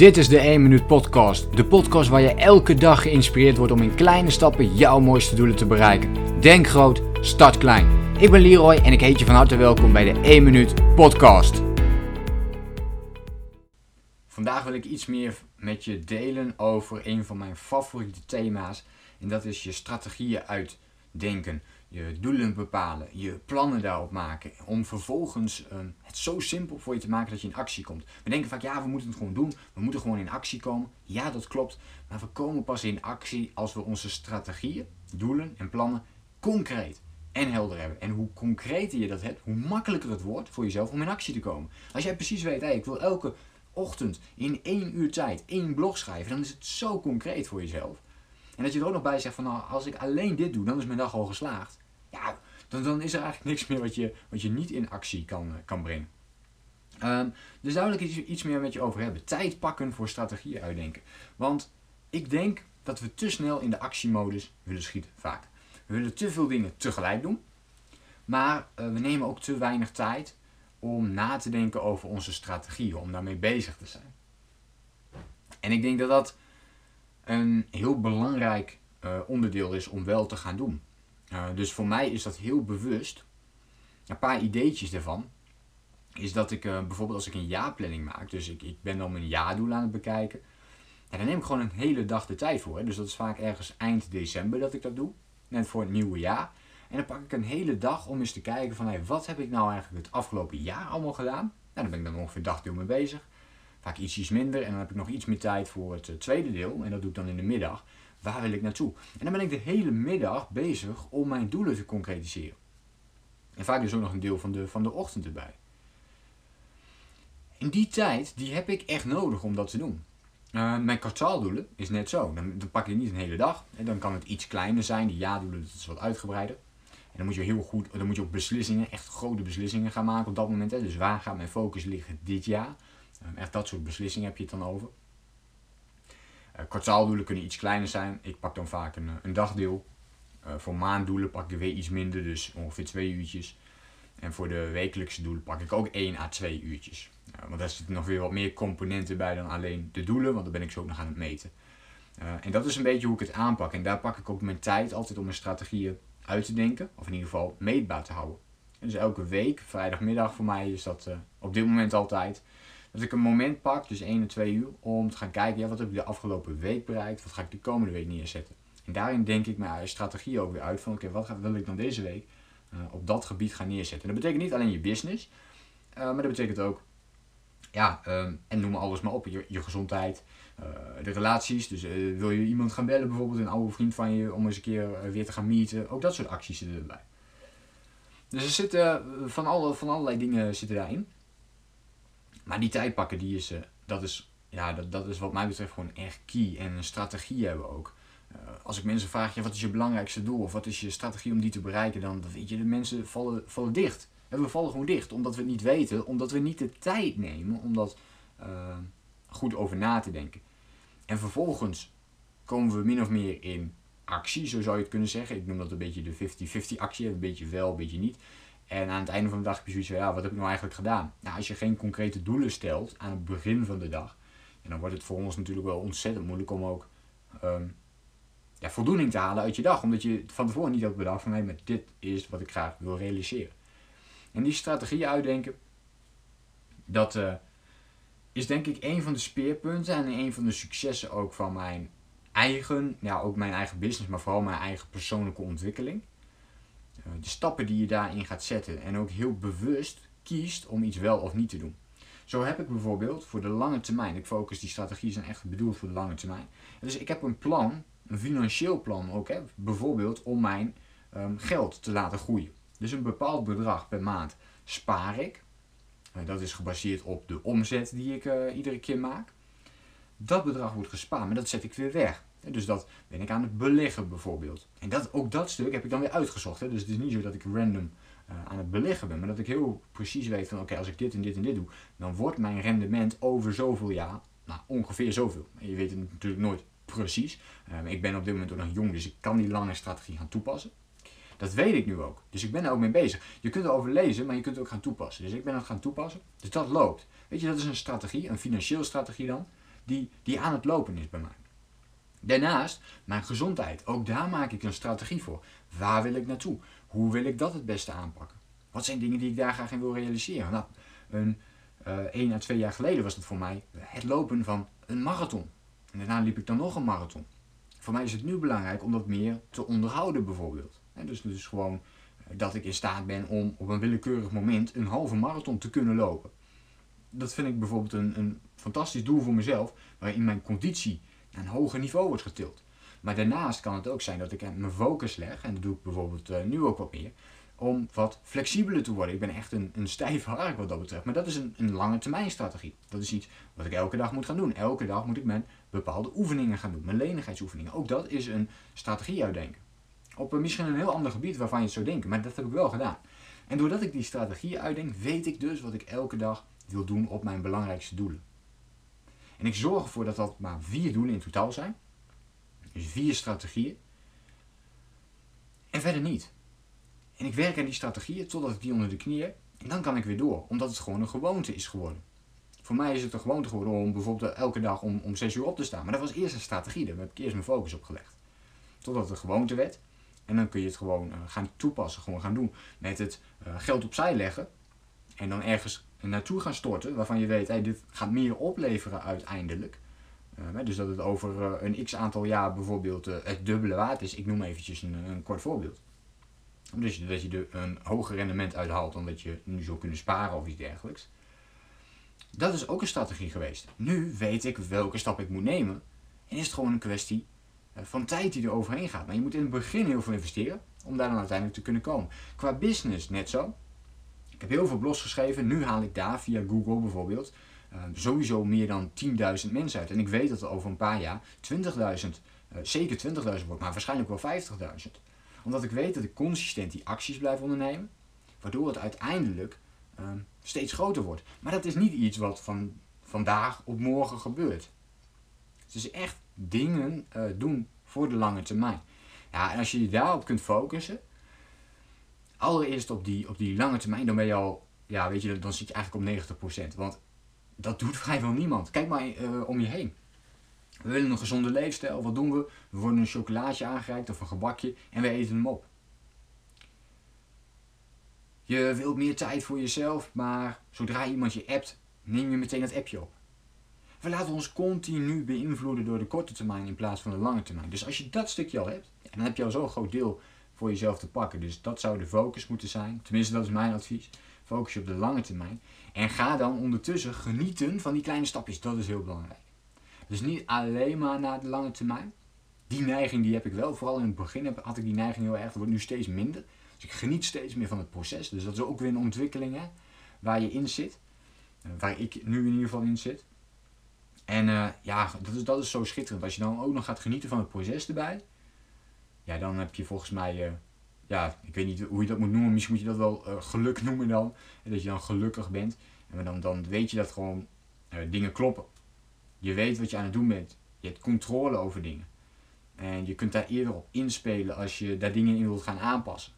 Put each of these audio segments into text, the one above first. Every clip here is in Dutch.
Dit is de 1 Minuut Podcast. De podcast waar je elke dag geïnspireerd wordt om in kleine stappen jouw mooiste doelen te bereiken. Denk groot, start klein. Ik ben Leroy en ik heet je van harte welkom bij de 1 Minuut Podcast. Vandaag wil ik iets meer met je delen over een van mijn favoriete thema's. En dat is je strategieën uitdenken je doelen bepalen, je plannen daarop maken, om vervolgens uh, het zo simpel voor je te maken dat je in actie komt. We denken vaak, ja, we moeten het gewoon doen, we moeten gewoon in actie komen. Ja, dat klopt, maar we komen pas in actie als we onze strategieën, doelen en plannen concreet en helder hebben. En hoe concreter je dat hebt, hoe makkelijker het wordt voor jezelf om in actie te komen. Als jij precies weet, hey, ik wil elke ochtend in één uur tijd één blog schrijven, dan is het zo concreet voor jezelf. En dat je er ook nog bij zegt van nou, als ik alleen dit doe, dan is mijn dag al geslaagd. Ja, dan, dan is er eigenlijk niks meer wat je, wat je niet in actie kan, eh, kan brengen. Um, dus daar wil ik iets, meer met je over hebben. Tijd pakken voor strategieën uitdenken. Want ik denk dat we te snel in de actiemodus willen schieten, vaak. We willen te veel dingen tegelijk doen. Maar uh, we nemen ook te weinig tijd om na te denken over onze strategieën, om daarmee bezig te zijn. En ik denk dat dat een heel belangrijk uh, onderdeel is om wel te gaan doen. Uh, dus voor mij is dat heel bewust. Een paar ideetjes daarvan is dat ik uh, bijvoorbeeld als ik een jaarplanning maak, dus ik, ik ben dan mijn jaardoel aan het bekijken, ja, dan neem ik gewoon een hele dag de tijd voor. Hè. Dus dat is vaak ergens eind december dat ik dat doe, net voor het nieuwe jaar. En dan pak ik een hele dag om eens te kijken van hey, wat heb ik nou eigenlijk het afgelopen jaar allemaal gedaan. Nou, dan ben ik dan ongeveer een dagdeel mee bezig. Vaak ietsjes minder en dan heb ik nog iets meer tijd voor het uh, tweede deel en dat doe ik dan in de middag waar wil ik naartoe? En dan ben ik de hele middag bezig om mijn doelen te concretiseren. En vaak dus ook nog een deel van de, van de ochtend erbij. In die tijd, die heb ik echt nodig om dat te doen. Uh, mijn kwartaaldoelen is net zo. Dan, dan, pak je niet een hele dag. En dan kan het iets kleiner zijn. Die jaardoelen is wat uitgebreider. En dan moet je heel goed, dan moet je ook beslissingen, echt grote beslissingen gaan maken op dat moment. Hè. Dus waar gaat mijn focus liggen dit jaar? Echt dat soort beslissingen heb je het dan over. Uh, kwartaaldoelen kunnen iets kleiner zijn. Ik pak dan vaak een, een dagdeel. Uh, voor maanddoelen pak ik weer iets minder, dus ongeveer twee uurtjes. En voor de wekelijkse doelen pak ik ook 1 à 2 uurtjes. Want daar zitten nog weer wat meer componenten bij dan alleen de doelen, want dan ben ik zo ook nog aan het meten. en dat is een beetje hoe ik het aanpak. En daar pak ik ook mijn tijd altijd om mijn strategieën uit te denken, of in ieder geval meetbaar te houden. En dus elke week, vrijdagmiddag voor mij is dat op dit moment altijd, dat ik een moment pak, dus 1 en 2 uur, om te gaan kijken, ja, wat heb ik de afgelopen week bereikt, wat ga ik de komende week neerzetten. En daarin denk ik mijn strategie ook weer uit van, oké, wat wil ik dan deze week uh, op dat gebied gaan neerzetten. En dat betekent niet alleen je business, uh, maar dat betekent ook, ja, um, en noem alles maar op, je, je gezondheid, uh, de relaties. Dus wil je iemand gaan bellen, bijvoorbeeld een oude vriend van je, om eens een keer weer te gaan meeten. Ook dat soort acties zitten erbij. Dus er zitten van, alle, van allerlei dingen zitten daarin. Maar die tijd pakken, die is, uh, dat, is, ja, dat, dat is wat mij betreft gewoon echt key. En een strategie hebben ook. Uh, als ik mensen vraag, ja, wat is je belangrijkste doel? Of wat is je strategie om die te bereiken? Dan, weet je, de mensen vallen, vallen dicht. En we vallen gewoon dicht, omdat we het niet weten. Omdat we niet de tijd nemen om dat uh, goed over na te denken. En vervolgens komen we min of meer in actie, zo zou je het kunnen zeggen. Ik noem dat een beetje de 50-50 actie. Een beetje wel, een beetje niet. En aan het einde van de dag heb je zoiets van, ja, wat heb ik nou eigenlijk gedaan? Nou, als je geen concrete doelen stelt aan het begin van de dag, dan wordt het voor ons natuurlijk wel ontzettend moeilijk om ook um, ja, voldoening te halen uit je dag. Omdat je van tevoren niet hebt bedacht van, hé, maar dit is wat ik graag wil realiseren. En die strategie uitdenken, dat uh, is denk ik een van de speerpunten en een van de successen ook van mijn eigen, ja, ook mijn eigen business, maar vooral mijn eigen persoonlijke ontwikkeling. Eh, de stappen die je daarin gaat zetten en ook heel bewust kiest om iets wel of niet te doen. Zo heb ik bijvoorbeeld voor de lange termijn, ik focus die strategieën zijn echt bedoeld voor de lange termijn. Dus ik heb een plan, een financieel plan ook, hè, bijvoorbeeld om mijn um, geld te laten groeien. Dus een bepaald bedrag per maand spaar ik. Uh, dat is gebaseerd op de omzet die ik uh, iedere keer maak. Dat bedrag wordt gespaard, maar dat zet ik weer weg. Dus dat ben ik aan het beleggen bijvoorbeeld. En dat, ook dat stuk heb ik dan weer uitgezocht. Hè. Dus het is niet zo dat ik random uh, aan het beleggen ben, maar dat ik heel precies weet van oké, als ik dit en dit en dit doe, dan wordt mijn rendement over zoveel jaar, nou ongeveer zoveel. je weet het natuurlijk nooit precies. Uh, ik ben op dit moment ook nog jong, dus ik kan die lange strategie gaan toepassen. Dat weet ik nu ook. Dus ik ben er ook mee bezig. Je kunt erover lezen, maar je kunt het ook gaan toepassen. Dus ik ben het gaan toepassen. Dus dat loopt. Weet je, dat is een strategie, een financiële strategie dan die, die aan het lopen is bij mij. Daarnaast mijn gezondheid. Ook daar maak ik een strategie voor. Waar wil ik naartoe? Hoe wil ik dat het beste aanpakken? Wat zijn dingen die ik daar graag in wil realiseren? Nou, een, uh, à twee jaar geleden was het voor mij het lopen van een marathon. En daarna liep ik dan nog een marathon. Voor mij is het nu belangrijk om dat meer te onderhouden bijvoorbeeld. Dus, dus gewoon eh, dat ik in staat ben om op een willekeurig moment een halve marathon te kunnen lopen. Dat vind ik bijvoorbeeld een, een fantastisch doel voor mezelf, waarin mijn conditie een hoger niveau wordt getild. Maar daarnaast kan het ook zijn dat ik mijn focus leg, en dat doe ik bijvoorbeeld uh, nu ook wat meer, om wat flexibeler te worden. Ik ben echt een, een stijve hark wat dat betreft. Maar dat is een, een lange termijn strategie. Dat is iets wat ik elke dag moet gaan doen. Elke dag moet ik mijn bepaalde oefeningen gaan doen. Mijn lenigheidsoefeningen. Ook dat is een strategie uitdenken. Op een, misschien een heel ander gebied waarvan je het zou denken. Maar dat heb ik wel gedaan. En doordat ik die strategie uitdenk, weet ik dus wat ik elke dag wil doen op mijn belangrijkste doelen. En ik zorg ervoor dat dat maar vier doelen in totaal zijn. Dus vier strategieën. En verder niet. En ik werk aan die strategieën totdat ik die onder de knie heb. En dan kan ik weer door, omdat het gewoon een gewoonte is geworden. Voor mij is het een gewoonte geworden om bijvoorbeeld elke dag om, om 6 uur op te staan. Maar dat was eerst een strategie, daar heb ik eerst mijn focus op gelegd. Totdat het een gewoonte werd. En dan kun je het gewoon uh, gaan toepassen, gewoon gaan doen. Met het uh, geld opzij leggen. En dan ergens naartoe gaan storten waarvan je weet, hey, dit gaat meer opleveren uiteindelijk. Uh, dus dat het over een x aantal jaar bijvoorbeeld het dubbele waard is. Ik noem eventjes een, een kort voorbeeld. Dus dat je er een hoger rendement uithaalt dan dat je nu zou kunnen sparen of iets dergelijks. Dat is ook een strategie geweest. Nu weet ik welke stap ik moet nemen. En is het gewoon een kwestie eh, van tijd die er overheen gaat. Maar je moet in het begin heel veel investeren om daar dan uiteindelijk te kunnen komen. Qua business net zo. Ik heb heel veel blogs geschreven. Nu haal ik daar via Google bijvoorbeeld uh, sowieso meer dan 10.000 mensen uit. En ik weet dat er over een paar jaar 20.000, uh, zeker 20.000 wordt, maar waarschijnlijk wel 50.000 omdat ik weet dat ik consistent die acties blijf ondernemen. Waardoor het uiteindelijk ehm, steeds groter wordt. Maar dat is niet iets wat van vandaag op morgen gebeurt. Het is echt dingen uh, doen voor de lange termijn. Ja, en als je je daarop kunt focussen. Allereerst op die, op die lange termijn, dan ben je al, ja, weet je, dan zit je eigenlijk op 90%. Want dat doet vrijwel niemand. Kijk maar uh, om je heen. We willen een gezonde leefstijl. Wat doen we? We worden een chocolaatje aangereikt of een gebakje en we eten hem op. Je wilt meer tijd voor jezelf, maar zodra iemand je appt, neem je meteen dat appje op. We laten ons continu beïnvloeden door de korte termijn in plaats van de lange termijn. Dus als je dat stukje al hebt, dan heb je al zo'n groot deel voor jezelf te pakken. Dus dat zou de focus moeten zijn. Tenminste, dat is mijn advies. Focus je op de lange termijn. En ga dan ondertussen genieten van die kleine stapjes. Dat is heel belangrijk. Dus niet alleen maar naar de lange termijn. Die neiging die heb ik wel. Vooral in het begin had ik die neiging heel erg. Dat wordt nu steeds minder. Dus ik geniet steeds meer van het proces. Dus dat is ook weer een ontwikkeling waar je in zit. Eh, waar ik nu in ieder geval in zit. En uh, ja, dat is, dat is zo schitterend. Als je dan ook nog gaat genieten van het proces erbij. Ja, dan heb je volgens mij... Uh, ja, ik weet niet hoe je dat moet noemen. Misschien moet je dat wel uh, geluk noemen dan. Dat je dan gelukkig bent. En dan, dan weet je dat gewoon dingen kloppen. Je weet wat je aan het doen bent. Je hebt controle over dingen. En je kunt daar eerder op inspelen als je daar dingen in wilt gaan aanpassen.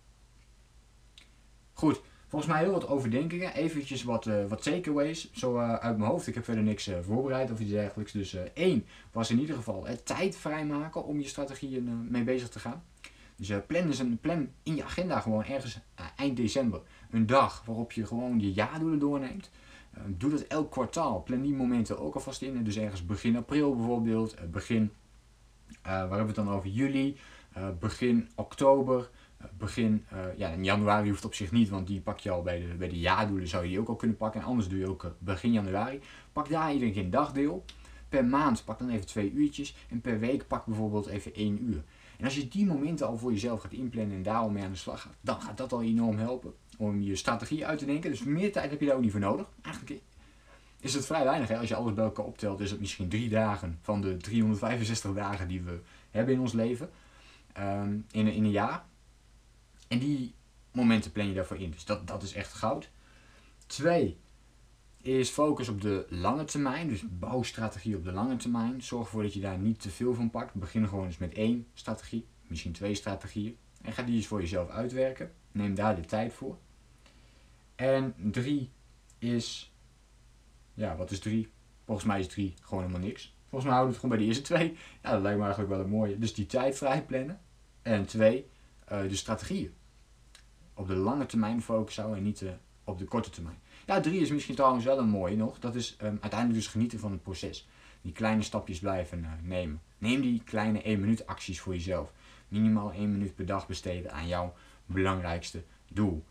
Goed, volgens mij heel wat overdenkingen. Eventjes wat, uh, wat takeaways, zo uh, uit mijn hoofd. Ik heb verder niks uh, voorbereid of iets dergelijks. Dus één was in ieder geval tijd vrijmaken om je strategieën mee bezig te gaan. Dus plan, is een, plan in je agenda gewoon ergens eind december. Een dag waarop je gewoon je jaardoelen doorneemt. Doe dat elk kwartaal. Plan die momenten ook alvast in. Dus ergens begin april bijvoorbeeld, eh, begin, waar hebben we het dan over? Juli, begin oktober, begin, ja, in januari hoeft op zich niet, want die pak je al bij de, bij de jaardoelen, zou je die ook al kunnen pakken. En anders doe je ook begin januari. Pak daar iedere keer een dagdeel. Per maand pak dan even twee uurtjes. En per week pak bijvoorbeeld even één uur. En als je die momenten al voor jezelf gaat inplannen en daarom mee aan de slag gaat, dan gaat dat al enorm helpen om je strategie uit te denken. Dus meer tijd heb je daar ook niet voor nodig. Eigenlijk is het vrij weinig. Hè? Als je alles bij elkaar optelt, is het misschien drie dagen van de 365 dagen die we hebben in ons leven. Um, in, in een jaar. En die momenten plan je daarvoor in. Dus dat, dat is echt goud. Twee is focus op de lange termijn. Dus bouwstrategie op de lange termijn. Zorg ervoor dat je daar niet te veel van pakt. Begin gewoon eens met één strategie. Misschien twee strategieën. En ga die eens voor jezelf uitwerken. Neem daar de tijd voor. En drie is, ja, wat is drie? Volgens mij is drie gewoon helemaal niks. Volgens mij houden we het gewoon bij de eerste twee. Ja, dat lijkt me eigenlijk wel een mooie. Dus die tijd vrij plannen. En twee, uh, de strategieën. Op de lange termijn focussen en niet uh, op de korte termijn. Ja, drie is misschien trouwens wel een mooie nog. Dat is um, uiteindelijk dus genieten van het proces. Die kleine stapjes blijven uh, nemen. Neem die kleine 1 minuut acties voor jezelf. Minimaal 1 minuut per dag besteden aan jouw belangrijkste doel.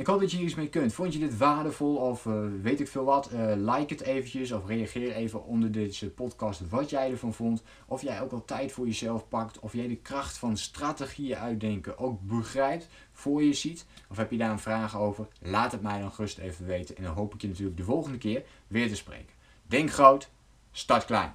Ik hoop dat je hier iets mee kunt. Vond je dit waardevol of uh, weet ik veel wat? Uh, like het eventjes of reageer even onder deze podcast wat jij ervan vond. Of jij ook al tijd voor jezelf pakt. Of jij de kracht van strategieën uitdenken ook begrijpt, voor je ziet. Of heb je daar een vraag over? Laat het mij dan gerust even weten. En dan hoop ik je natuurlijk de volgende keer weer te spreken. Denk groot, start klein.